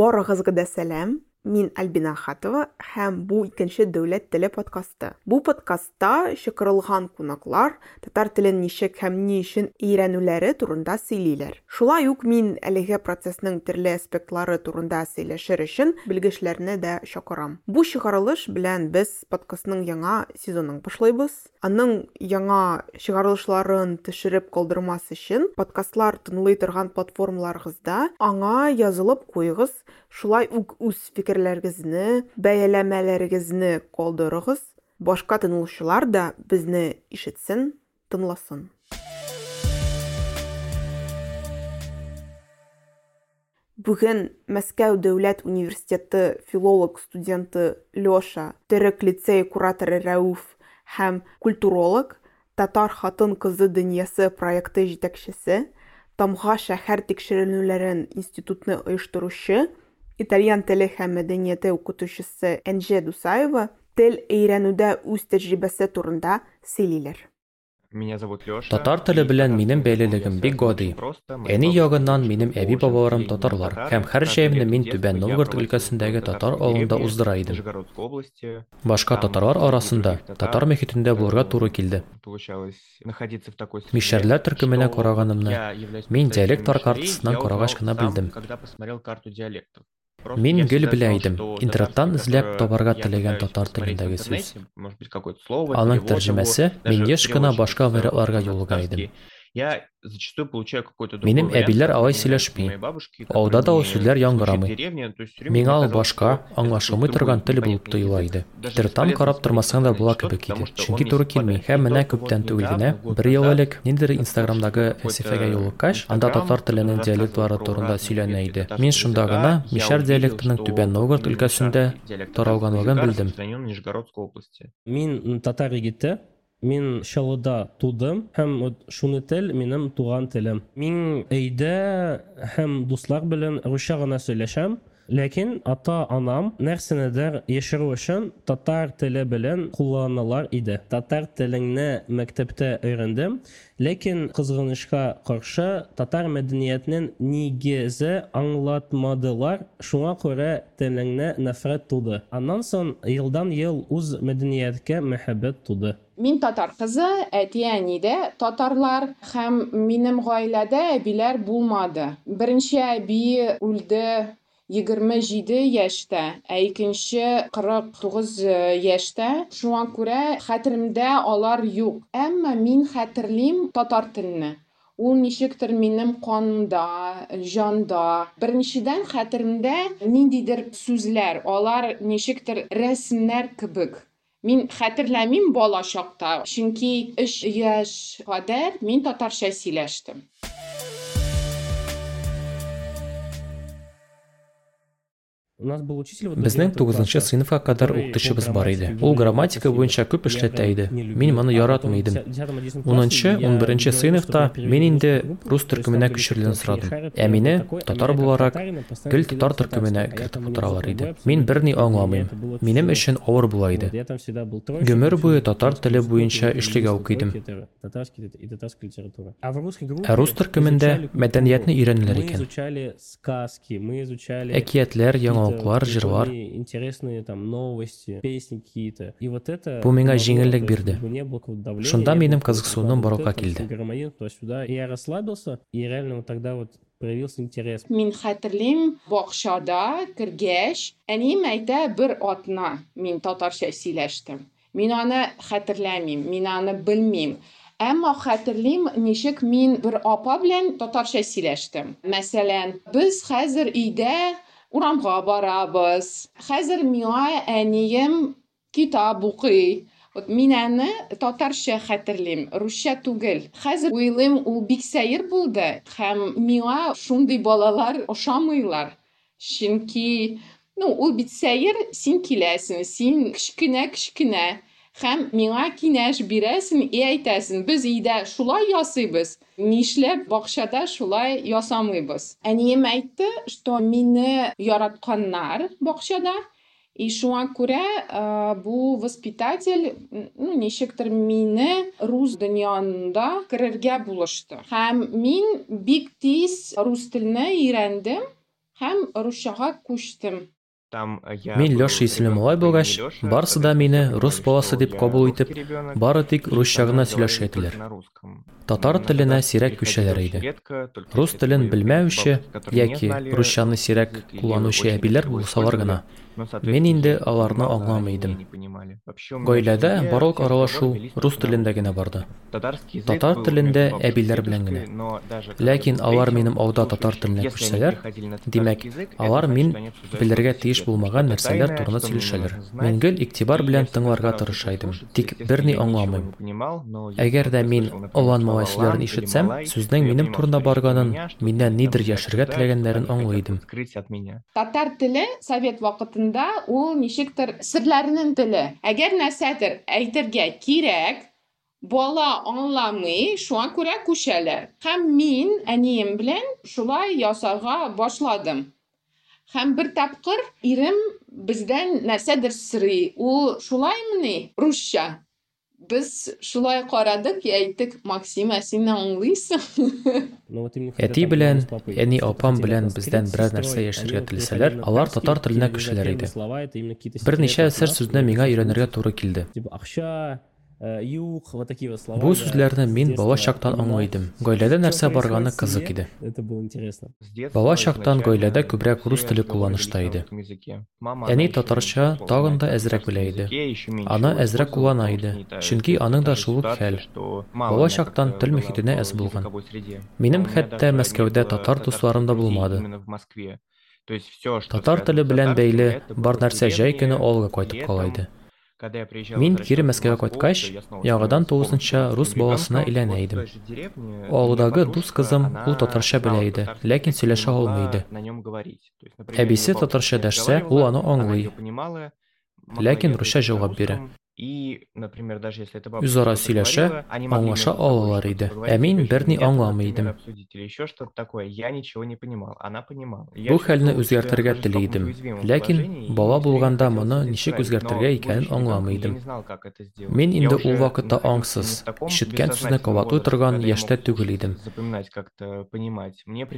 borrogas gdeselem Мин Альбина Хатова һәм бу икенче дәүләт теле подкасты. Бу подкастта чакырылган кунаклар татар телен ничек һәм ни өчен өйрәнүләре турында сөйлиләр. Шулай ук мин әлеге процессның төрле аспектлары турында сөйләшер өчен белгечләрне дә чакырам. Бу чыгарылыш белән без подкастның яңа сезонын башлыйбыз. Аның яңа чыгарылышларын төшереп калдырмас өчен подкастлар тыңлый торган платформаларыгызда аңа язылып куегыз. Шулай ук үз фикерләрегезне, бәяләмәләрегезне калдырыгыз. Башка тыңлаучылар да безне ишетсен, тыңласын. Бүген Мәскәү дәүләт университеты филолог студенты Лёша, Төрек лицей кураторы Рәүф һәм культуролог, Татар хатын-кызы дөньясы проекты җитәкчесе, Тамга шәһәр тикшеренүләрен институтны оештыручы, итальян теле һәм мәдәнияте укытучысы Әнҗә Дусаева тел өйрәнүдә үз тәҗрибәсе турында сөйлиләр. Меня зовут Лёша. Татар теле белән минем бәйлелегем бик гади. Әни ягыннан минем әби бабаларым татарлар һәм һәр җәемне мин Түбән Новгород өлкәсендәге татар авылында уздыра идем. Башка татарлар арасында татар мөхитендә булырга туры килде. Мишәрләр төркеменә караганымны мин мишәрей, картасыннан карагач кына белдем. Знал, идем. что Интернеттан эзләп табарга теләгән я татар телендәге сүз. Аның тәрҗемәсе мин еш кына башка написал вариантларга юлыга идем. Я зачастую получаю какой-то Минем әбиләр алай сөйләшми. Авылда да ул сүзләр яңгырамый. Миңа ул башка, аңлашылмый торган тел булып тоела иде. Бесполезно карап тормасаң да була кебек иде. Чөнки туры килми. Һәм менә күптән түгел генә, бер ел элек, ниндидер Инстаграмдагы әсифәгә юлыккач, анда татар теленең диалектлары турында сөйләнә иде. Мин шунда гына Мишәр диалектының Түбән Новгород өлкәсендә таралганлыгын белдем. Мин татар егете. Мин Чаллыда тудым һәм шуны тел минем туган телем. Мин өйдә һәм дуслар белән русча гына сөйләшәм. Ләкин ата-анам нәрсәнедер яшерү өчен татар теле белән кулланалар иде. Татар теленне мәктәптә өйрәндем. Ләкин кызганычка каршы татар мәдәниятенең нигезе аңлатмадылар. Шуңа күрә теленне нәфрәт туды. Аннан соң елдан ел үз мәдәнияткә мәхәббәт туды. Мин татар кызы, әти әни дә татарлар һәм минем гаиләдә әбиләр булмады. Беренче әби үлде 27 яшьтә, ә икенче 49 яшьтә. Шуңа күрә хәтеремдә алар юк. Әмма мин хәтерлим татар теленне. Ул ничектер минем канымда, җанда. Беренчедән хәтеремдә ниндидер сүзләр, алар ничектер рәсемнәр кебек. Мин хәтерләмим бала чакта, чөнки 3 яшь кадәр мин татарча сөйләштем. У нас был учитель Безнең 9нчы сыйныфка кадәр укытучыбыз бар иде. Ул грамматика буенча күп эшләтә. Мин моны яратмый идем. 10-нчы, 11-нче сыйныфта мин инде рус төркеменә күчерелүен сорадым. Ә мине татар буларак гел татар төркеменә кертеп утыралар иде. Мин берни аңламыйм. Минем өчен авыр була иде. Гөмер буе татар теле буенча эшлегә укыйдым. Ә рус төркемендә мәдәниятне өйрәнәләр икән. Әкиятләр, яңалыклар, җырлар. Интересные там новости, песни какие-то. И вот это... Бу миңа җиңеллек бирде. Мне было какое-то давление, Шунда я расслабился, и реально вот тогда вот проявился интерес. Мин хәтерлим бакчада кергәч, әнием әйтә бер атна мин татарча сөйләштем. Мин аны хәтерләмим, мин аны белмим. Әмма хәтерлим ничек мин бер апа белән татарча сөйләштем. Мәсәлән, без хәзер өйдә урамга барабыз. Хәзер миңа әнием китап укый. Вот мин аны татарча хәтерлим, русча түгел. Хәзер уйлыйм, ул бик сәер булды һәм миңа шундый балалар ошамыйлар. Чөнки, ну, ул бит сәер, син киләсең, син кечкенә-кечкенә һәм миңа киңәш бирәсең и әйтәсең, без өйдә шулай ясыйбыз. Нишләп бакчада шулай ясамыйбыз? Әнием әйтте, что мине яратканнар бакчада. И шуңа күрә бу воспитатель, ну, ничектер мине рус дөньясында керергә булышты. Һәм мин бик тиз рус теленә өйрәндем. һәм русчага күчтем. По имени булгач, Лёша, барысы да сказали, рус баласы я кабул итеп, бары тик русча гына русском. Татар сирәк приходилось күчәләр иде. только Рус телен белмәүче которые не яки знали русчаны сирәк язык, или кулланучы әбиләр булсалар гына, мин соответственно, инде я не аларны аңламый идем. Гаиләдә семье барлык аралашу рус телендә русском. генә барды. Татар телендә әбиләр белән дедушкой, генә. Ләкин алар минем ауда татар теленә күчсәләр, димәк, алар мин белергә что-то тиеш секретное, булмаган что-то нәрсәләр тайное, турында что мне не сөйләшәләр. нужно знать. Мин гел игътибар И белән я всегда тыңларга старался тырыша идем, послушать, тик естественно, берни я ничего аңламыйм. не понимал, но если Әгәр дә кто-то мин слышал, например, олан слово малай сүзләрен «лам» или ишетсәм, «малай», сүзнең то я минем понимал, турында что речь про барганын, меня, что миннән они нидер там яшәргә что-то теләгәннәрен хотят аңлый идем. скрыть от меня. Татар теле совет вакытында ул ничектер серләрнең теле. Әгәр нәрсәдер әйтергә кирәк, бала аңламый, шуңа күрә күчәләр. Һәм мин әнием белән шулай ясарга башладым. Һәм бер тапкыр ирем бездән нәрсәдер сорый. Ул шулаймыни? Русча. Без шулай карадык, әйттек, Максим, ә син аңлыйсың? Әти белән, әни апам белән бездән берәр нәрсә яшәргә теләсәләр, алар татар теленә күчәләр иде. Берничә әсәр сүзне миңа өйрәнергә туры килде. Акча, э, юк, вот такие вот слова. Я, сүзләрне мин бала нәрсә барганы происходит в кызык семье, иде. Это было интересно. Бала изначально гаиләдә күбрәк рус русском языке. Мама, Әни не тагын да белә татарском иде. Аны куллана потому иде. Чөнки аның да та шул ук ситуация, хәл. Бала как-то тел была мөхитенә әз булган. среде. Минем хәтта Мәскәүдә татар дусларым да булмады. что Татар теле белән бәйле бар нәрсә деревне. көне При кайтып кала иде. Возвращался кире Мәскәүгә кайткач, то я снова яңадан становился тугызынча полностью рус баласына әйләнә идем. дус кызым, ул татарча знала белә иде, ләкин сөйләшә алмый иде. например, Әбисе татарча дәшсә, ул аны аңлый. Ләкин русча җавап бирә. Что-то сөйләшә, аңлаша алалар иде. Ә мин берни аңламый идем. обсудить или еще что-то такое. Я ничего не понимал, она понимала. Я Бу хәлне үзгәртергә таком идем. Ләкин бала булганда моны ничек үзгәртергә икәнен аңламый идем. Мин инде ул вакытта аңсыз, ишеткән сүзне кабатлый торган яшьтә түгел идем.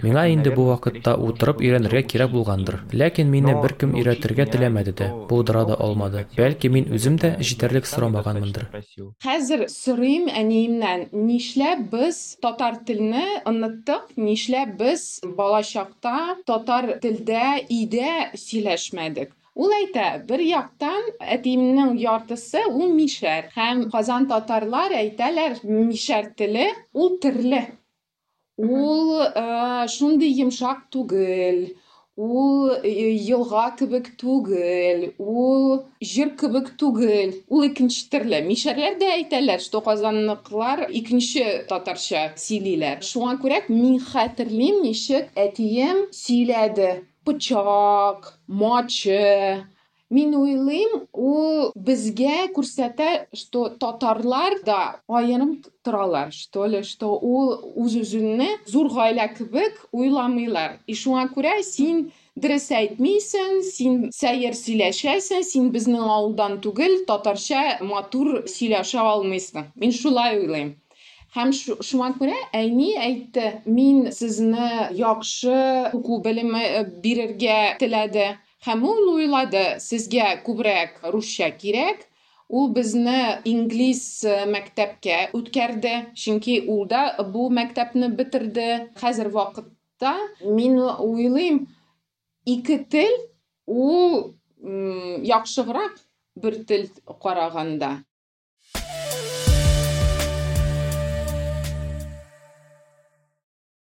Миңа инде бу наверное, вакытта утырып өйрәнергә кирәк булгандыр. Ләкин мине беркем өйрәтергә теләмәде дә, булдыра да алмады. Бәлки мин үзем дә Наверное, сорамаганмындыр. просил. Хәзер сорыйм әниемнән, нишләп без татар телене оныттык, нишләп без бала чакта татар телдә өйдә сөйләшмәдек. Ул әйтә, бер яктан әтиемнең яртысы ул мишәр һәм Казан татарлар әйтәләр, мишәр теле ул терле. Ул э, шундый йомшак түгел. Ул э, елга кебек түгел. Ул җир кебек түгел. Ул икенче төрле. Мишәрләр дә әйтәләр, что казанлыклар икенче татарча сөйлиләр. Шуңа күрә мин хәтерлим, ничек әтием сөйләде. Пычак, мачы. Мин уйлыйм, ул безгә күрсәтә, что татарлар да аерым торалар, что ли, что ул үз-үзенне зур гаилә кебек уйламыйлар. И шуңа күрә син дөрес әйтмисең, син сәер сөйләшәсең, син безнең авылдан түгел, татарча матур сөйләшә алмыйсың. Мин шулай уйлыйм. Һәм шу- шуңа күрә әни әйтте, мин сезне яхшы уку белеме э, бирергә теләде. Һәм ул уйлады, сезгә күбрәк русча кирәк. Ул безне инглиз э, мәктәпкә үткәрде, чөнки ул да бу мәктәпне бетерде. Хәзер вакытта мин уйлыйм, ике тел ул яхшырак бер тел караганда.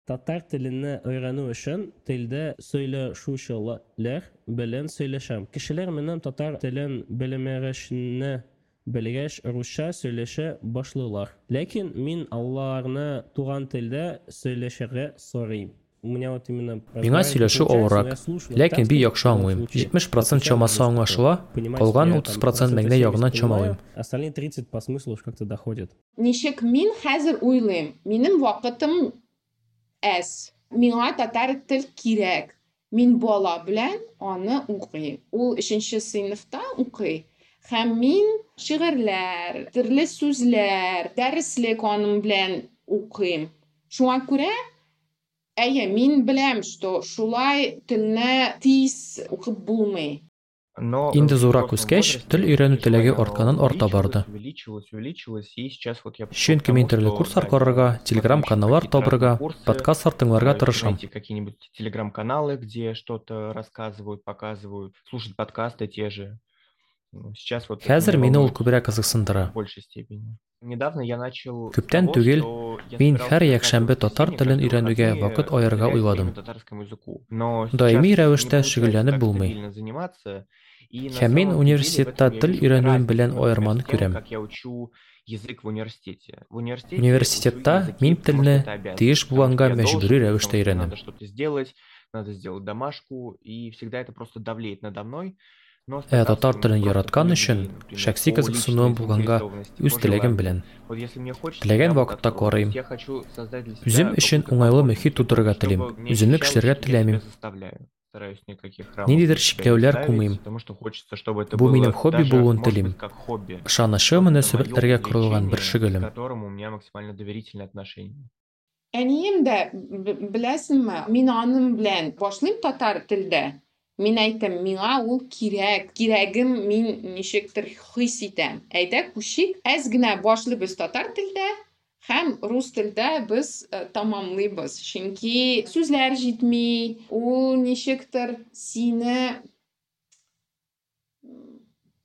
Татар телене өйрәнү өчен телдә сөйләшүчеләр белән сөйләшәм. Кешеләр минем татар телен белмәгәчне белгәч русча сөйләшә башлыйлар. Ләкин мин аларны туган телдә сөйләшергә сорыйм. Миңа сөйләшү авыррак, ләкин бик яхшы аңлыйм. 70% чамасы аңлашыла, калган 30% мәгънә ягыннан чамалыйм. Остальные 30 по смыслу уж как-то доходят. Ничек мин хәзер уйлыйм, минем вакытым әз. Миңа татар тел кирәк. Мин бала белән аны укый. Ул 3нче сыйныфта укый. Һәм мин шигырьләр, төрле сүзләр, дәреслек аның белән укыйм. Шуңа күрә әйе мин беләм что шулай телне тиз укып булмый Инде зурак взрослом үскәч, возрасте тел өйрәнү теләге оно артканнан арта барды. Увеличивалось, увеличивалось, и сейчас вот я пришел Чөнки мин төрле курслар карарга, телеграм-каналлар табырга, подкастлар тыңларга э, тырышам. какие-нибудь телеграм-каналы, где что-то рассказывают, показывают, слушать подкасты те же. Сейчас вот Хәзер мине ул күбрәк кызыксындыра. Недавно я начал Күптән түгел мин һәр якшәмбе татар телен каждые өйрәнүгә вакыт уделять уйладым. Даими рәвештә шөгыльләнеп булмый. Һәм мин университетта тел вижу өйрәнүем белән аерманы күрәм. как я учу язык в университете. В университете Университетта мин телне тиеш булганга мәҗбүри рәвештә өйрәнәм. надо сделать, домашку, и всегда это просто давлеет надо мной. Ә татар телен яраткан өчен шәхси кызыксынуым булганга үз теләгем белән. Теләгән вакытта карыйм. Үзем өчен уңайлы мөхит тудырырга телим. Үземне себя теләмим. Чикләүләр ставить, кумыйм. Бу было минем хобби булуын телим. Просто мөнәсәбәтләргә корылган бер шөгылем. к которому у меня максимально доверительные отношения. Әнием дә беләсеңме, мин аның белән башлыйм татар телдә. Мин әйтәм, миңа ул кирәк. Кирәгем мин ничектер хис итәм. Әйдә күчик, әз генә башлыйбыз татар телдә һәм рус телдә без э, тамамлыйбыз. Чөнки сүзләр җитми, ул ничектер сине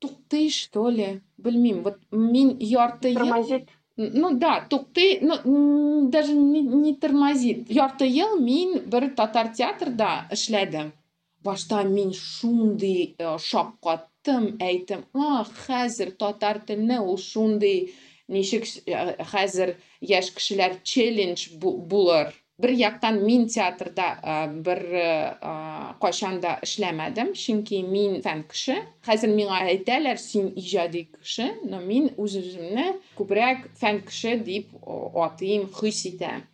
туктый, что ли? Белмим. Вот мин ярты ел Тормозит. Ну да, туктый, ну даже не, не тормозит. Ярты ел мин бер татар театрда эшләдем. Башта мин шундый э, шок каттым, әйтем, а, хәзер татар теленә ул шундый ничек э, хәзер яшь кешеләр челлендж бу- булыр. Бер яктан мин театрда э, бер э, э, кайчан да эшләмәдем, чөнки мин фән кеше. Хәзер миңа әйтәләр, син иҗади кеше, но мин үз-үземне күбрәк фән кеше дип о, атыйм, хис итәм.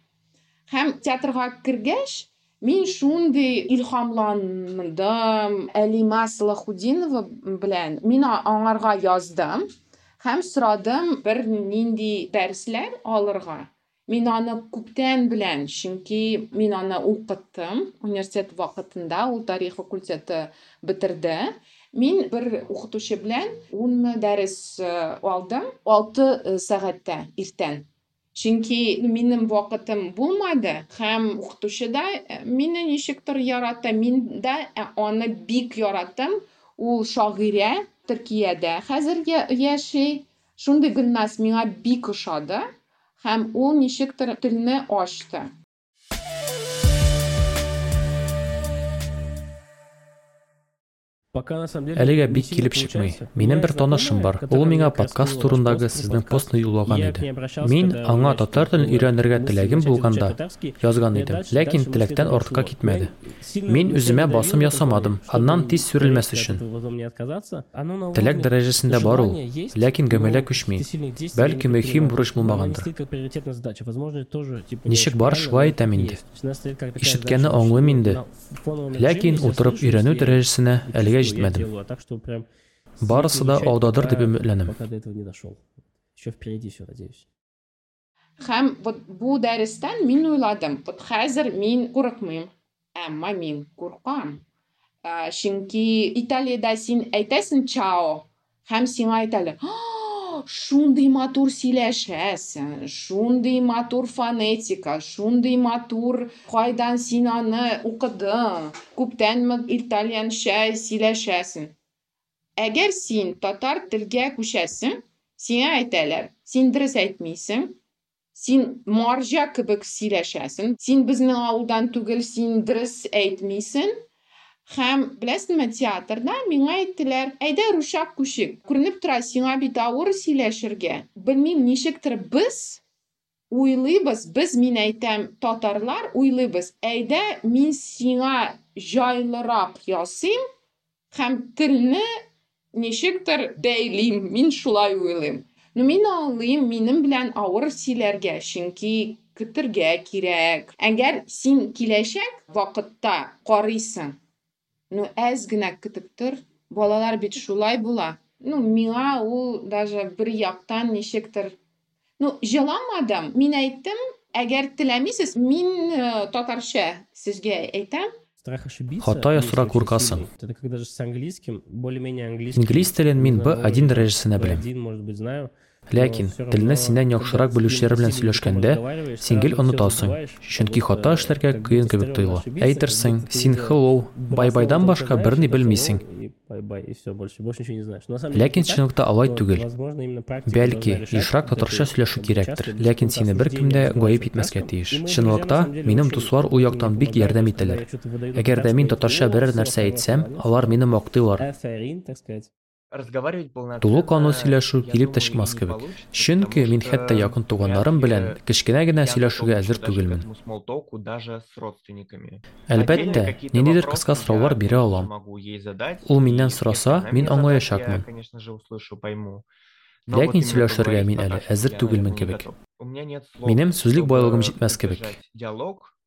Һәм театрга кергәч, мин шундый илһамландым, Әлимә Салахудинова белән мин а- аңарга яздым Һәм сорадым бер нинди дәресләр алырга. Мин аны күптән белән, чөнки мин аны укыттым университет вакытында, ул тарих факультеты бетерде. Мин бер укытучы белән 10 дәрес э, алдым 6 сәгатьтә иртән. Чөнки минем вакытым булмады һәм укытучы да э, мине ничектер ярата, мин дә э, аны бик яратам. Ул шагыйрә Төркиядә хәзер я- яши. Шундый Гөлнас миңа бик ошады һәм ул ничектер телне ачты. Әлегә не бик сильно килеп чыкмый. получается. Минем У бер меня танышым бар. знакомая, Ул миңа которая как раз подкаст ваш турындагы пост- сезнең подкаст. постны юллаган Я к иде. ней обращался, Мин когда аңа говорят, татар телен что өйрәнергә мысли теләгем начать булганда изучать татарский, язган и идем. дальше- Ләкин дальше мысли теләктән не артка дошло. китмәде. Я сильно Мин на үземә себя басым давил, ясамадым. чтобы Аннан тиз сүрелмәс от өчен. этого возом не отказаться. Оно на Теләк уровне дәрәҗәсендә бар ул, желания есть, ләкин гамәлә но күчми. ты сильных действий Бәлки не мөһим предпринимаешь. бурыч Но она не булмагандыр. стоит как приоритетная задача. Возможно, тоже, типа, Ничек не бар, очень шулай правильно, итәм но инде. есть. То есть она стоит как такая Ишеткәнне задача, аңлыйм что инде. на фоновом Ләкин режиме, если утырып слушаешь, өйрәнү я дәрәҗәсенә чувствую, әлегә прям Барысы да этого не дошел. Еще впереди все, надеюсь. Һәм вот бу дәрестән мин уйладым, вот хәзер мин курыкмыйм, әмма мин куркам. Ә, Чөнки Италиядә син әйтәсең чао, һәм сиңа әйтәләр, shumë matur sileşese, shumë matur fanetika, shumë matur hajdan sinanı uqıdı, күптәнме italyanşa sileşesin. әгәр син татар dilgə күчәсең sinə әйтәләр син дөрес әйтмисең син marja kibik sileşesin, син безнең авылдан түгел син дөрес әйтмисең Һәм беләсеңме, театрда миңа әйттеләр, әйдә русча күчик. Күренеп тора, сиңа бит авыр сөйләшергә. Белмим, ничектер без уйлыйбыз, без мин әйтәм, татарлар уйлыйбыз. Әйдә мин сиңа җайлырак ясыйм һәм телне ничектер бәйлим, мин шулай уйлыйм. Ну мин аңлыйм, минем белән авыр сөйләргә, чөнки көтәргә кирәк. Әгәр син киләчәк вакытта карыйсың, ну әз генә көтеп тор, балалар бит шулай була. Ну миңа ул даже бер яктан ничектер Ну, җыламадым. Мин әйттем, Әгәр теләмисез, мин э, татарча сезгә әйтәм. Хата есть ясырак очень куркасың. сильный. Это когда же с английским, более-менее английский. Инглиз телен мин B1 дәрәҗәсенә беләм. B1, может быть, знаю. Ләкин телне синнән яхшырак белүчеләр белән сөйләшкәндә син гел онытасың. Чөнки хата эшләргә кыен кебек тоела. Әйтерсең, син hello, бай-байдан башка берни белмисең. Ләкин чынлыкта алай түгел. Бәлки, ешрак татарча сөйләшү кирәктер, ләкин сине беркем дә гаеп итмәскә тиеш. Чынлыкта, минем дуслар у яктан бик ярдәм итәләр. Әгәр дә мин татарча берәр нәрсә әйтсәм, алар мине мактыйлар. Тулы кану сөйләшү килеп төшмәс кебек. Чөнки мин хәтта якын туганнарым белән кечкенә генә сөйләшүгә әзер түгелмен. Әлбәттә, ниндидер кыска сораулар бирә алам. Ул миннән сораса, мин аңлаячакмын. Ләкин сөйләшергә мин әле әзер түгелмен кебек. Минем сүзлек чтобы байлыгым җитмәс кебек.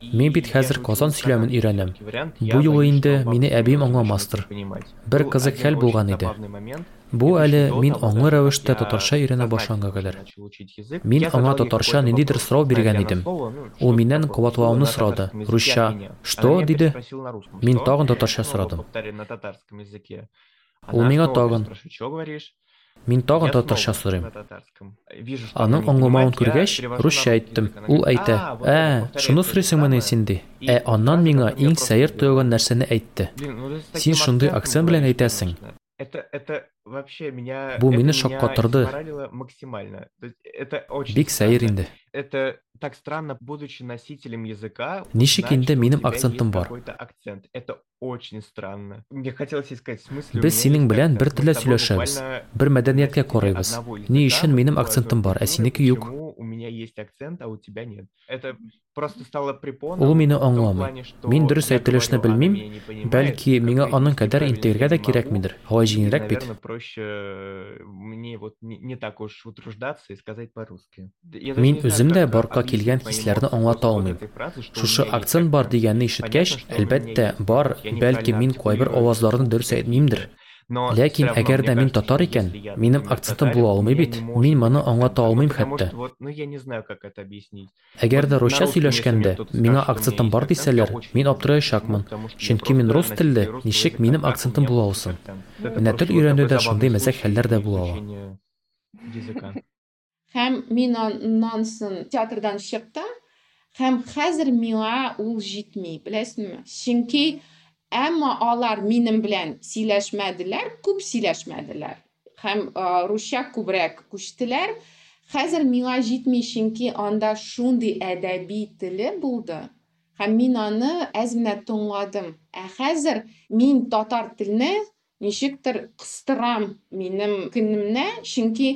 Мин бит хәзер Казан сөйләмен өйрәнәм. Бу юлы инде мине әбием аңламастыр. Бер кызык хәл булган иде. Бу әле мин аңлы рәвештә татарча өйрәнә башланган кадәр. Мин аңа татарча ниндидер сорау биргән идем. Ул миннән на сорады. Русча. Что, диде? Мин тагын татарча сорадым. Ул миңа тагын. Мин тагын татарча сорыйм. она Аның аңламавын күргәч, русча әйттем. Она Ул әйтә: «А, вот "Ә, повторяет шуны сорыйсыңмыни самое». син ди?" И Ә аннан миңа иң сәер тояган нәрсәне әйтте. Син шундый акцент белән әйтәсең. конечно. Это, это вообще меня, Бу это мине меня шаккатырды. изморалило максимально. То есть это очень Бик сәер странно. инде. Это так странно, будучи носителем языка, Ничек узнать, инде что у минем тебя акцентым есть бар. какой-то акцент. Это очень странно. Мне хотелось ей сказать, в смысле, у Без меня синең есть белән акцент. бер Мы телдә с тобой сөйләшәбез. буквально Бер мәдәнияткә носители карыйбыз. одного Ни языка, өчен минем другой акцентым бар, ә культуры, синеке юк. почему у меня есть акцент, а у тебя нет. Это просто стало препоном Ул мине в том аңламый. плане, что Мин дөрес я әйтелешне говорю, она белмим, меня не понимает, бәлки как миңа аның произнести кадәр правильно интегргә я дә не могу. кирәкмидер. Һавай И, җиңелрәк бит. наверное, проще э, мне вот не, не так уж утруждаться и сказать по-русски. Я даже Мин не знаю, үзем дә как барка объяснить килгән мои хисләрне эмоции аңлата после вот алмыйм. этой фразы, что у Шушы меня есть акцент бар акцент. дигәнне ишеткәч, Понятно, что у меня әлбәттә, есть бар, акцент. Я бәлки неправильно мин кайбер артикулирую авазларны какие-то дөрес әйтмимдер. Но Ләкин әгәр дә мин татар икән, минем акцентым була алмый бит. Мин моны аңлата ну, алмыйм хәтта. что вот, ну, я не знаю, как это объяснить. Әгәр дә русча сөйләшкәндә, миңа акцентым бар дисәләр, мин аптыраячакмын. Чөнки мин рус телле, ничек минем акцентым була алсын? Менә тел өйрәнүдә шундый мәзәк хәлләр дә була ала. Һәм мин аннан соң театрдан чыктым. Һәм хәзер миңа ул җитми, беләсезме? Чөнки әмма алар минем белән сөйләшмәделәр, күп сөйләшмәделәр. Һәм а, русча күбрәк күчтеләр. Хәзер миңа җитми, чөнки анда шундый әдәби теле булды. Һәм мин аны әз генә тыңладым. Ә хәзер мин татар телене ничектер кыстырам минем көнемне, чөнки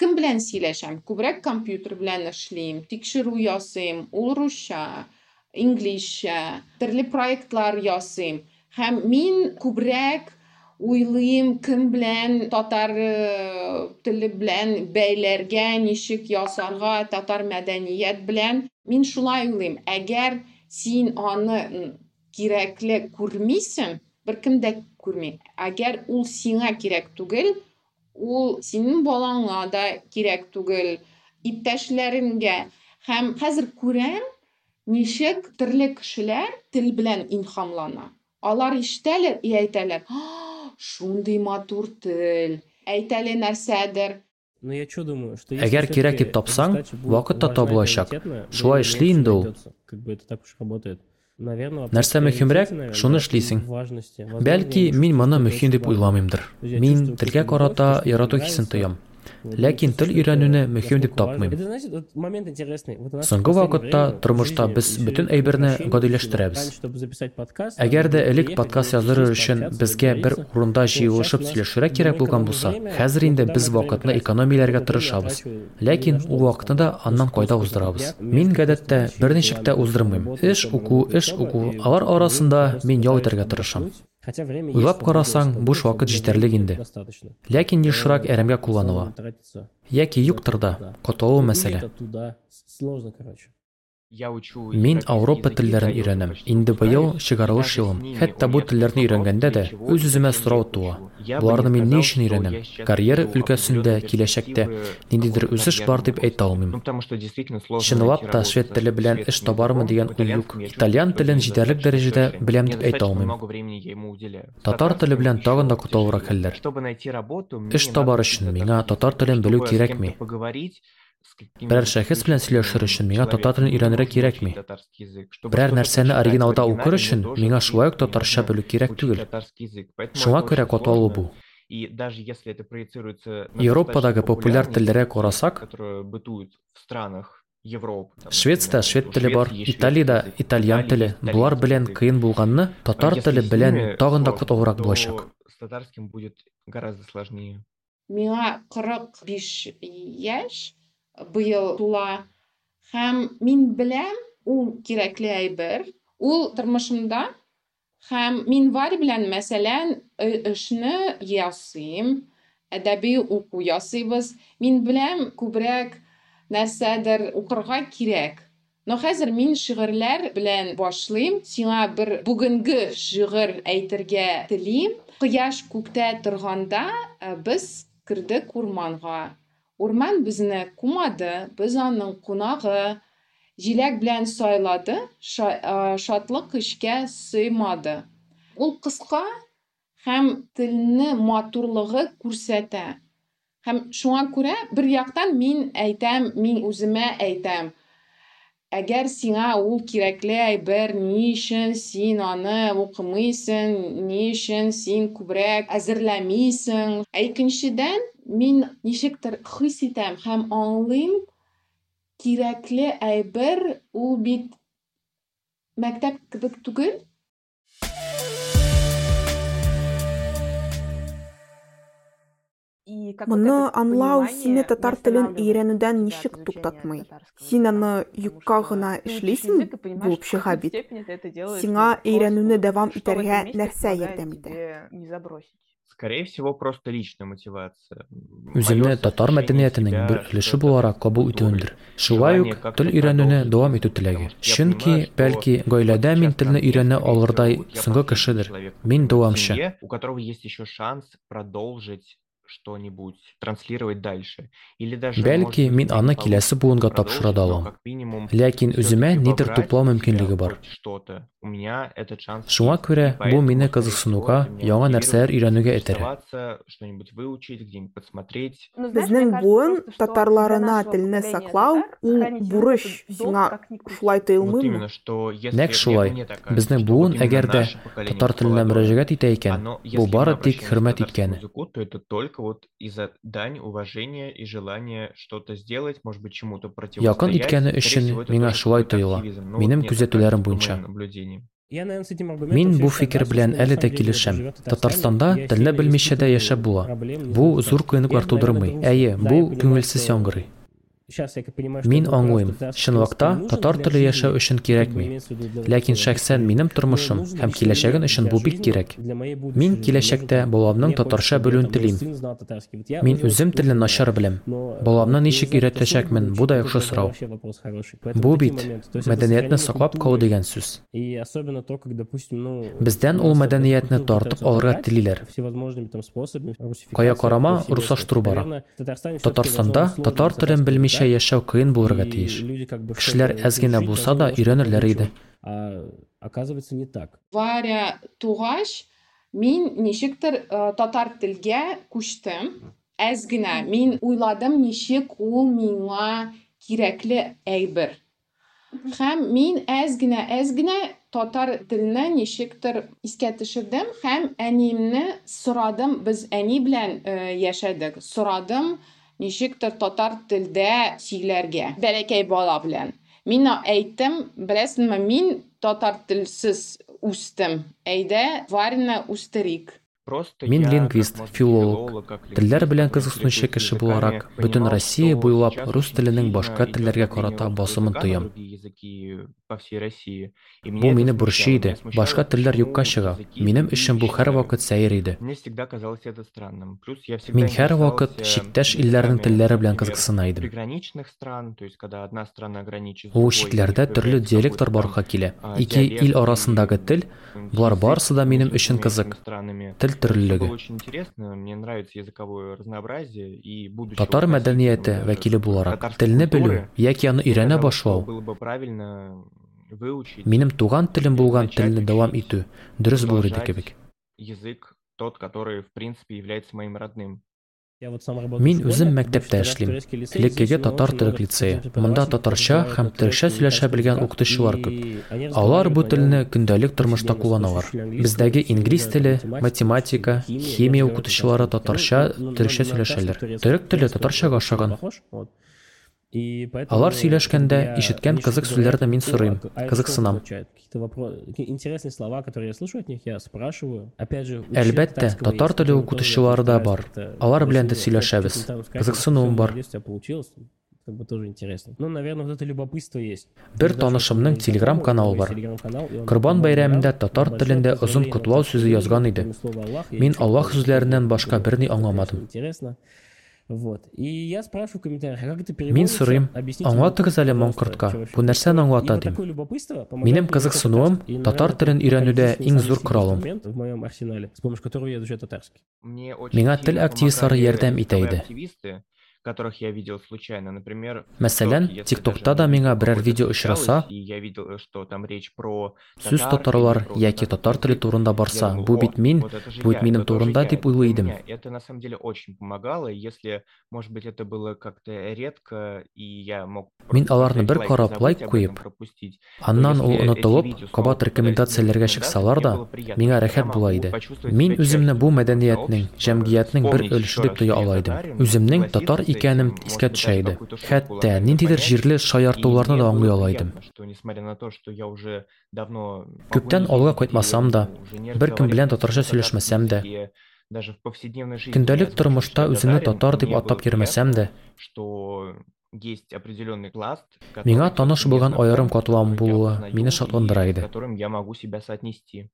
кем белән сөйләшәм? Күбрәк компьютер белән эшлим, тикшерү ясыйм, ул русча, инглизчә, төрле проектлар ясыйм. Һәм мин күбрәк уйлыйм кем белән татар э, теле белән бәйләргә, ничек ясарга, татар мәдәният белән. Мин шулай уйлыйм. Әгәр син аны м, кирәкле күрмисең, беркем дә күрми. Әгәр ул сиңа кирәк түгел, ул синең балаңа да кирәк түгел, иптәшләренгә. Һәм хәзер күрәм, ничек төрле кешеләр тел белән илһамлана. Алар ишетәләр и әйтәләр: "А, шундый матур тел." Әйтәле нәрсәдер. Но я что думаю, что Әгәр если кирәк всё-таки дип тапсаң, эта задача будет вакыт та важна и табылачак. приоритетна, Шулай думаю, эшли меньше инде ул. найдётся. Как бы это так уж работает. Наверное, вопрос Нәрсә мөһимрәк, приоритета, наверное, шуны да, эшлисең. важности. Возможно, Бәлки я мин моны чувствую, мөһим что дип это уйламыймдыр. То есть я Мин чувствую телгә какую-то карата любовь, что ярату мне хисен нравится. тоям. Ләкин өйрәнүне это мөһим дип тапмыйм. Соңгы вакытта тормышта без бөтен әйберне гадиләштерәбез. Әгәр дә элек подкаст надо языры сесть, өчен безгә бер урында җыелышып сөйләшергә кирәк булган булса, хәзер инде без вакытны экономияләргә тырышабыз. Ләкин ул вакытны да аннан кайда уздырабыз. Мин гадәттә просто бер ничек тә уздырмыйм. Эш уку, эш уку, алар арасында мин ял итәргә тырышам. отдохнуть. Хотя время Уйлап есть, карасаң, чтобы буш отдохнуть, вакыт но җитәрлек времени инде. достаточно. Ләкин ешрак Поэтому әрәмгә в кулланыла. основном тратится Яки юктыр да, Да. катлаулы мәсьәлә. Мин Ауропа телләрен өйрәнәм. Инде быел чыгарылыш елым. Хәтта бу телләрне өйрәнгәндә дә үз-үземә сорау туа. Буларны мин ни өчен өйрәнәм? Карьера өлкәсендә, киләчәктә ниндидер үсеш бар дип әйтә алмыйм. Чынлап та швед теле белән эш табармы дигән уй юк. Итальян телен җитәрлек дәрәҗәдә беләм дип әйтә алмыйм. Татар теле белән тагын да котылырак хәлләр. Эш табар өчен миңа татар телен белү кирәкми. Берәр шәхес белән сөйләшер өчен миңа татар телен өйрәнергә кирәкми. Берәр нәрсәне оригиналда укыр өчен миңа шулай ук татарча белү кирәк түгел. Шуңа күрә катлаулы бу. Европадагы популяр телләргә карасак, Швециядә швед теле бар, Италиядә итальян теле. Булар белән кыен булганны татар теле белән тагын да катлаурак булачак. С татарским будет гораздо сложнее. Миңа 45 яшь быел тула. Һәм мин беләм ул кирәкле әйбер. Ул тормышымда. Һәм мин Варя белән мәсәлән эшне ясыйм. Әдәби уку ясыйбыз. Мин беләм күбрәк нәрсәдер укырга кирәк. Но хәзер мин шигырьләр белән башлыйм. Сиңа бер бүгенге шигырь әйтергә телим. Кояш күктә торганда без кердек урманга. Урман безне кумады, без аның кунагы. Җиләк белән сайлады, шатлык эшкә сыймады. Ул кыска һәм телне матурлыгы күрсәтә. Һәм шуңа күрә бер яктан мин әйтәм, мин үземә әйтәм. Әгәр сиңа ул кирәкле әйбер, ни өчен син аны укымыйсың, ни өчен син күбрәк әзерләмисең? Икенчедән, мин ничектер хис итәм һәм аңлыйм кирәкле әйбер ул бит мәктәп кебек түгел Моны аңлау сине татар телен өйрәнүдән ничек туктатмый? Син аны юкка гына эшлисең булып чыга бит. Сиңа өйрәнүне дәвам итәргә нәрсә ярдәм итә? Скорее всего, просто личная мотивация. Үземне татар мәдәниятенең бер өлеше буларак кабул итүемдер. Шулай ук тел өйрәнүне дәвам итү теләге. Чөнки, бәлки, гаиләдә мин телне өйрәнә алырдай соңгы кешедер. Мин дәвамчы. У которого есть еще шанс продолжить что-нибудь транслировать дальше. Или даже Бәлки, мин аны киләсе буынга тапшыра да алам. Ләкин үземә нидер туплау мөмкинлеге бар. У меня этот шанс. Шуңа күрә бу мине кызыксынуга, яңа нәрсәләр өйрәнүгә этәрә. Что-нибудь выучить, где-нибудь посмотреть. Безнең буын татарларына телне саклау ул бурыч сиңа шулай тоелмыймы? Нәк шулай. Безнең буын әгәр дә татар теленә мөрәҗәгать итә икән, бу бары тик хөрмәт иткәне. Это только только вот из-за дань уважения и желания что-то сделать, может быть, чему-то Якын противостоять. иткәне өчен Скорее всего, это миңа происходит шулай под тоела. активизм. Ну, Минем вот күзәтүләрем несколько буенча. моих наблюдений. Мин бу фикер белән әле дә килешәм. Татарстанда телне белмичә дә яшәп була. Бу зур кыенлыклар тудырмый. Әйе, бу күңелсез яңгырый. Мин аңлыйм, чынлыкта татар теле яшәү өчен кирәкми. Ләкин шәхсән минем тормышым һәм киләчәгем өчен бу бик кирәк. Мин киләчәктә баламның татарча белүен телим. Мин үзем телне начар беләм. Баламны ничек өйрәтәчәкмен, бу да яхшы сорау. Бу бит мәдәниятне саклап калу дигән сүз. Бездән ул мәдәниятне тартып алырга телиләр. Кая карама русаштыру бара. Татарстанда татар телен белмичә яшәү кыен булырга тиеш. Кешеләр әз генә булса да өйрәнерләр иде. Оказывается, не так. Варя тугач мин ничектер э, татар телгә күчтем. Әз генә мин уйладым ничек ул миңа кирәкле әйбер. Һәм мин әз генә, әз генә татар теленә ничектер искә төшердем һәм әниемне сорадым. Без әни белән э, яшәдек. Сорадым ничектер татар телдә сөйләргә. Бәләкәй бала белән. Мин әйттем, беләсеңме, мин татар телсез үстем. Әйдә, Варяны үстерик. Просто Мин лингвист, филолог. Телләр белән кызыксынучы кеше буларак, бөтен Россия буйлап рус теленең башка телләргә карата басымын тоям. По всей России. И Бу мине бурчый иде. Башка телләр юкка чыга. Минем эшем бу һәр вакыт сәер иде. Мне всегда казалось это странным. Плюс я всегда Мин һәр вакыт чиктәш илләрнең телләре белән кызыксына идем. приграничных стран, то есть когда одна страна граничит Ул и төрле диалектлар барга килә. Ике ил арасындагы тел, булар язык барысы да минем өчен кызык. Тел төрлелеге. очень интересно, мне нравится языковое разнообразие и будучи Татар мәдәнияте вәкиле буларак, телне белү яки аны өйрәнә башлау было бы правильно минем туган телем булган Начать телне дәвам итү дөрес булыр иде кебек. язык тот, который, в принципе, является моим родным. Мин үзем в мәктәптә эшлим. здесь татар төрек много лицее. Монда татарча разговаривают һәм турецком сөйләшә белгән укытучылар күп. они Алар бу телне көндәлек тормышта повседневно, кулланалар. Бездәге слушали инглиз теле, математику, математика, химия, укытучылары татарча, на- на сөйләшәләр. Төрек теле турецкий татарчага очень Алар сөйләшкәндә ишеткән кызык сүзләрне мин сорыйм, кызыксынам. вопро- какие интересные слова, которые я слышу от них, я спрашиваю. Опять же, Әлбәттә, татар теле укытучылары да бар. Алар белән дә сөйләшәбез. Кызыксынуым бар. получилось. Как бы тоже интересно. Ну, наверное, вот это любопытство есть. Бер танышымның телеграм-каналы есть бар. телеграм-канал, и он Корбан по-моему, бәйрәмендә да, татар телендә озын котлау сүзе язган иде. слова Аллах, Мин сүзләреннән башка берни аңламадым. Вот. И я спрашиваю в комментариях, а как это пожалуйста, маңкортка, что вообще бу нәрсәне происходит. аңлата кызыксынуым татарский. И, татар татарский. Мне очень Миңа сильно тел активистлары помогали ярдәм итә языковые иде. активисты, которых я видел случайно. Например, ТикТокта даже да миңа берәр видео очраса, я видел, что там речь про сүз татар татарлар яки татар теле язык. турында барса, бу «О, бит мин, бу бит минем турында дип про уйлый идем. меня». Это на самом деле очень помогало. Если, может быть, это было как-то редко, и я мог Мин аларны бер поставить лайк карап куеп, пропустить, Аннан ул онытылып, видео снова кабат рекомендацияләргә чыксалар да, миңа рәхәт була иде. Мин үземне бу мәдәниятнең, җәмгыятьнең бер өлеше дип тоя ала идем. Үземнең татар может искә төшә иде. Хәтта ниндидер җирле шаяртуларны да аңлый ала идем. приятно, что несмотря на то, что я уже давно могу Күптән алга кайтмасам да, бер кем белән татарча сөйләшмәсәм дә, татарском языке, даже в повседневной жизни көндәлек тормышта үземне татар дип атап йөрмәсәм дә, что есть определенный пласт, миңа таныш булган аерым катлам булуы мине и шатландыра иде. которым я могу себя соотнести.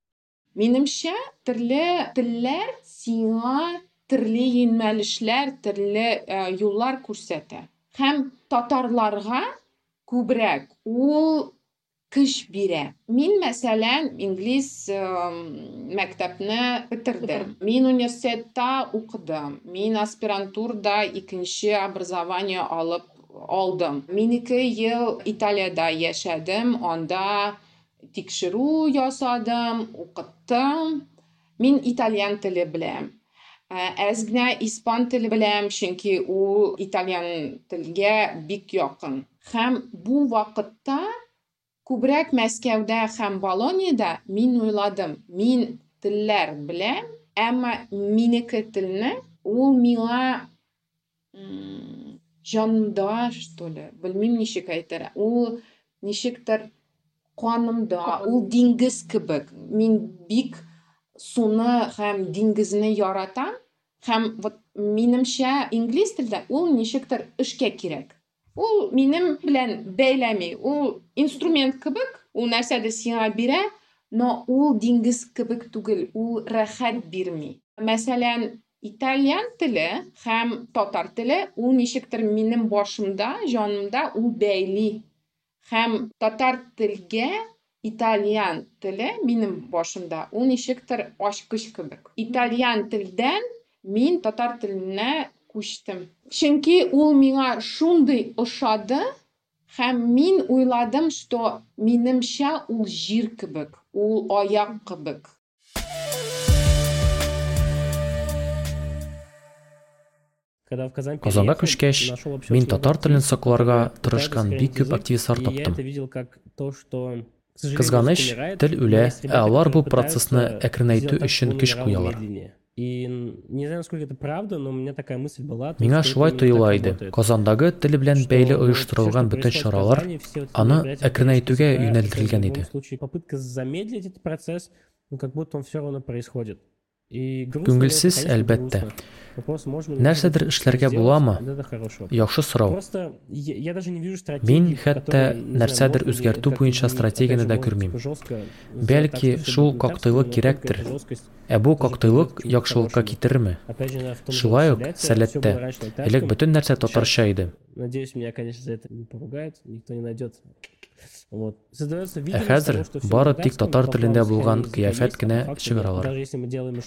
Минемчә, төрле телләр сиңа төрле юнәлешләр, төрле юллар күрсәтә. Һәм татарларга күбрәк ул көч бирә. Мин мәсәлән инглиз э, мәктәпне бетердем. Мин университетта укыдым. Мин аспирантурада икенче образование алып алдым. Мин ике ел Италиядә яшәдем. Анда тикшерү ясадым, укыттым. Мин итальян теле беләм. Испан теле беләм, чөнки ул итальян телгә бик якын. Һәм бу вакытта күбрәк Мәскәүдә һәм Болониядә мин уйладым, мин телләр беләм, әмма минеке телне ул миңа м, җанымда, что ли, белмим ничек әйтер. Ул ничектер канымда, ул диңгез кебек. Мин бик суны һәм диңгезне яратам. Һәм вот минемчә инглиз телдә ул ничектер эшкә кирәк. Ул минем белән бәйләми. Ул инструмент кебек, ул нәрсәдер сиңа бирә, но ул диңгез кебек түгел, ул рәхәт бирми. Мәсәлән, итальян теле һәм татар теле ул ничектер минем башымда, җанымда ул бәйли. Һәм татар телгә итальян теле минем башымда ул ничектер ачкыч кебек. Итальян телдән мин татар теленә күчтем. Чөнки ул миңа шундый ошады һәм мин уйладым, что минемчә ул җир кебек, ул аяк кебек. Казанга күчкәч, нашел вообще мин татар телен сакларга тырышкан бик күп активистлар и я таптым. Кызганыч, тел но үлә, есть ә алар бу процессны әкренәйтү өчен чтобы он көч умирал куялар. медленнее. И не знаю, насколько это правда, но у меня такая мысль была. то Миңа есть, что шулай это именно тоела так иде. работает. Казандагы тел белән Что бәйле вот оештырылган всё, что бөтен происходит в чаралар Казани, все вот эти аны әкренәйтүгә юнәлдерелгән иде. любом случае попытка замедлить этот процесс, ну как будто он все равно происходит. Күңелсез, әлбәттә. Нәрсәдер эшләргә буламы? Яхшы сорау. Мин хәтта нәрсәдер үзгәртү буенча стратегияны да күрмим. Бәлки, шул коктейлык кирәктер. Ә бу коктейлык яхшылыкка китерерме? Шулай ук сәләттә элек бөтен нәрсә татарча иде. Надеюсь, меня, конечно, за это не поругают, никто не найдет Ә хәзер бары тик татар телендә булган кыяфәт кенә чыгаралар.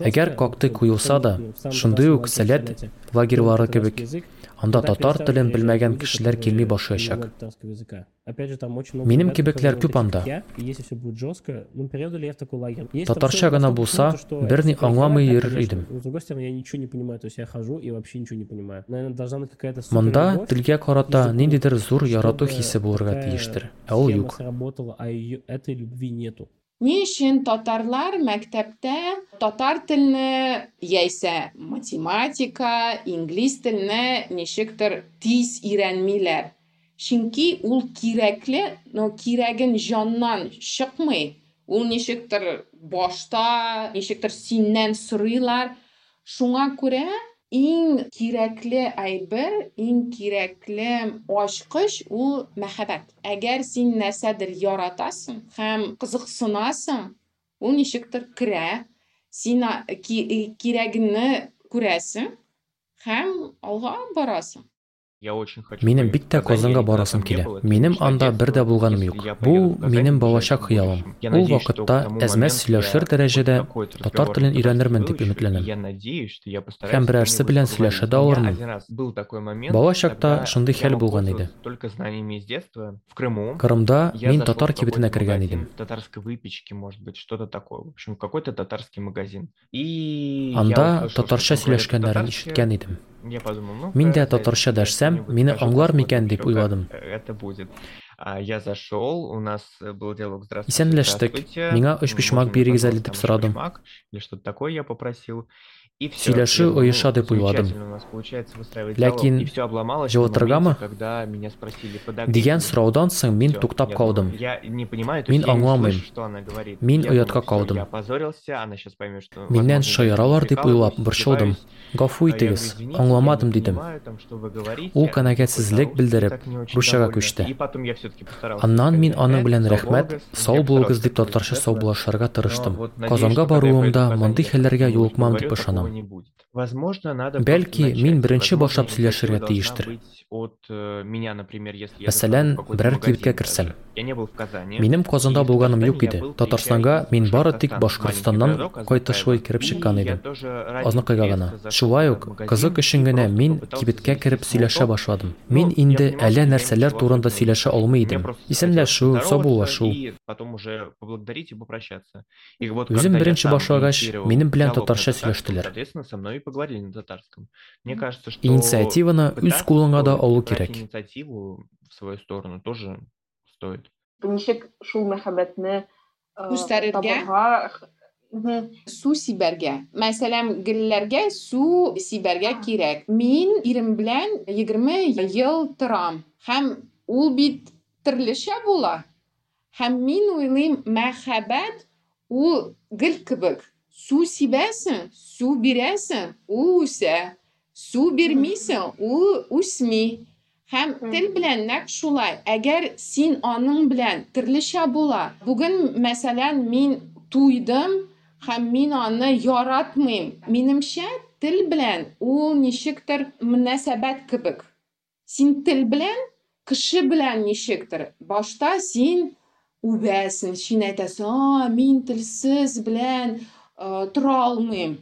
Әгәр коктей куелса да, шундый ук сәләт лагерьлары кебек, анда татар телен белмәгән кешеләр килми башлаячак. Минем кебекләр күп анда. Татарча гына булса, берни аңламый йөрер идем. Монда телгә карата ниндидер зур ярату хисе булырга тиештер. Ә ул юк. Ни өчен татарлар мәктәптә татар телене яисә математика, инглиз телене ничектер тиз өйрәнмиләр? Чөнки ул кирәкле, но кирәген җаннан чыкмый. Ул ничектер башта, ничектер синнән сорыйлар. Шуңа күрә иң кирәкле әйбер, иң кирәкле ачкыч ул мәхәббәт. Әгәр син нәрсәдер яратасың һәм кызыксынасың, ул ничектер керә, син кирәгеңне күрәсең һәм алга барасың. Минем бик тә Казанга барасым килә. Минем анда бер дә булганым юк. Бу минем балачак хыялым. Ул вакытта әзмәс сөйләшер дәрәҗәдә татар телен өйрәнермен дип өметләнәм. Һәм берәрсе белән сөйләшә дә алырмын. Балачакта шундый хәл булган иде. Крымда мин татар кибетенә кергән идем. Татарской выпечки, может быть, что-то такое. В общем, какой-то татарский магазин. И анда татарча сөйләшкәннәрен ишеткән идем. Мин дә татарча дәшсәм, мине аңлар микән дип уйладым. Это будет. Я зашел, у нас был диалог «Здравствуйте». Исәнләштек. Миңа өч бишмак бирегез әле дип сорадым. Или что-то такое я попросил. Сөйләшү оеша дип уйладым. Ләкин җаваптыргамы? Дигән сораудан соң мин туктап калдым. Мин аңламыйм. Мин оятка калдым. Миннән шаяралар дип уйлап борчылдым. Гафу итегез, аңламадым дидем. Ул канәгатьсезлек белдереп, русчага күчте. Аннан мин аның белән рәхмәт, сау булыгыз дип татарча саубуллашырга тырыштым. Казанга баруымда мондый хәлләргә юлыкмам дип ышанам. Не будет. Возможно, надо Бәлки, мин беренче башлап сөйләшергә тиештер. От меня, например, если я Мәсәлән, берәр кибеткә керсәм. Минем Казанда булганым юк иде. Татарстанга мин бары тик Башкортстаннан кайтышлый кирип чыккан идем. Азнакайга гына. Шулай ук, кызык өчен генә мин кибеткә кирип сөйләшә башладым. Мин инде әллә нәрсәләр турында сөйләшә алмый идем. Исемләшү, сабуллашу. Потом уже поблагодарить и попрощаться. И вот Үзем беренче башлагач, минем белән татарча сөйләштеләр. Поговорили на татарском. Мне кажется, что Инициативаны үз да алу кирәк. инициативу в свою сторону тоже стоит. Ничек шул мәхәббәтне э, Күстәрергә? Мгм. Су сибәргә. Мәсәлән, гөлләргә су сибәргә кирәк. Мин ирем белән 20 ел торам. Һәм ул бит төрлечә була. Һәм мин уйлыйм, мәхәббәт ул гөл кебек. Су сибәсең, су бирәсең, ул үсә. Су бирмисең, ул үсми. Һәм тел белән нәкъ шулай. Әгәр син аның белән төрлечә була. Бүген, мәсәлән, мин туйдым һәм мин аны яратмыйм. Минемчә, тел белән ул ничектер мөнәсәбәт кебек. Син тел белән, кеше белән ничектер. Башта син үбәсең, син әйтәсең, "А, мин телсез белән э, тора алмыйм."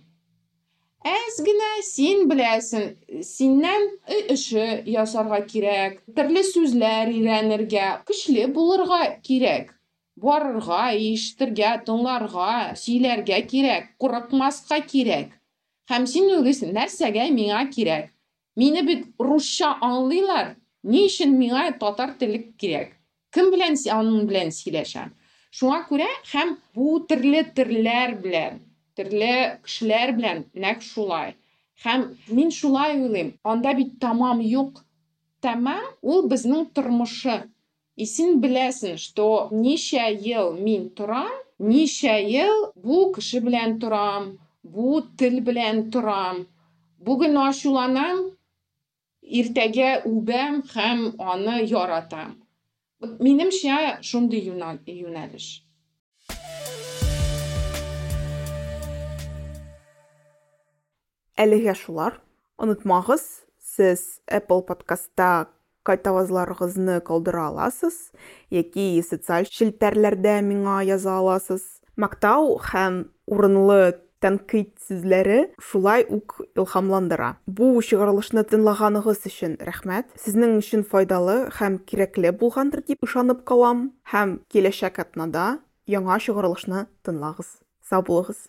Әз генә син беләсең, синнән эше ясарга кирәк, төрле сүзләр өйрәнергә, көчле булырга кирәк. Барырга, ишетергә, тыңларга, сөйләргә кирәк, курыкмаска кирәк. Һәм син уйлыйсың, нәрсәгә миңа кирәк? Мине бит русча аңлыйлар. Ни өчен миңа татар теле кирәк? Кем белән аның белән сөйләшәм? Шуңа күрә һәм бу төрле терләр белән, төрле кешеләр белән нәкъ шулай. Һәм мин шулай уйлыйм, анда бит тамам юк. Тамам ул безнең тормышы. И син беләсең, что ничә ел мин торам, ничә ел бу кеше белән торам, бу тел белән торам бүген ачуланам иртәгә үбәм һәм аны яратам минемчә шундый юнәлеш Әлегә шулар. Онытмагыз, сез Apple подкастта кайтавазларыгызны калдыра аласыз, яки социаль челтәрләрдә миңа яза аласыз. Мактау һәм урынлы тәнкыйть сүзләре шулай ук илһамландыра. Бу чыгарылышны тыңлаганыгыз өчен рәхмәт. Сезнең өчен файдалы һәм кирәкле булгандыр дип ышанып калам. Һәм киләчәк атнада яңа чыгарылышны тыңлагыз. Сау булыгыз.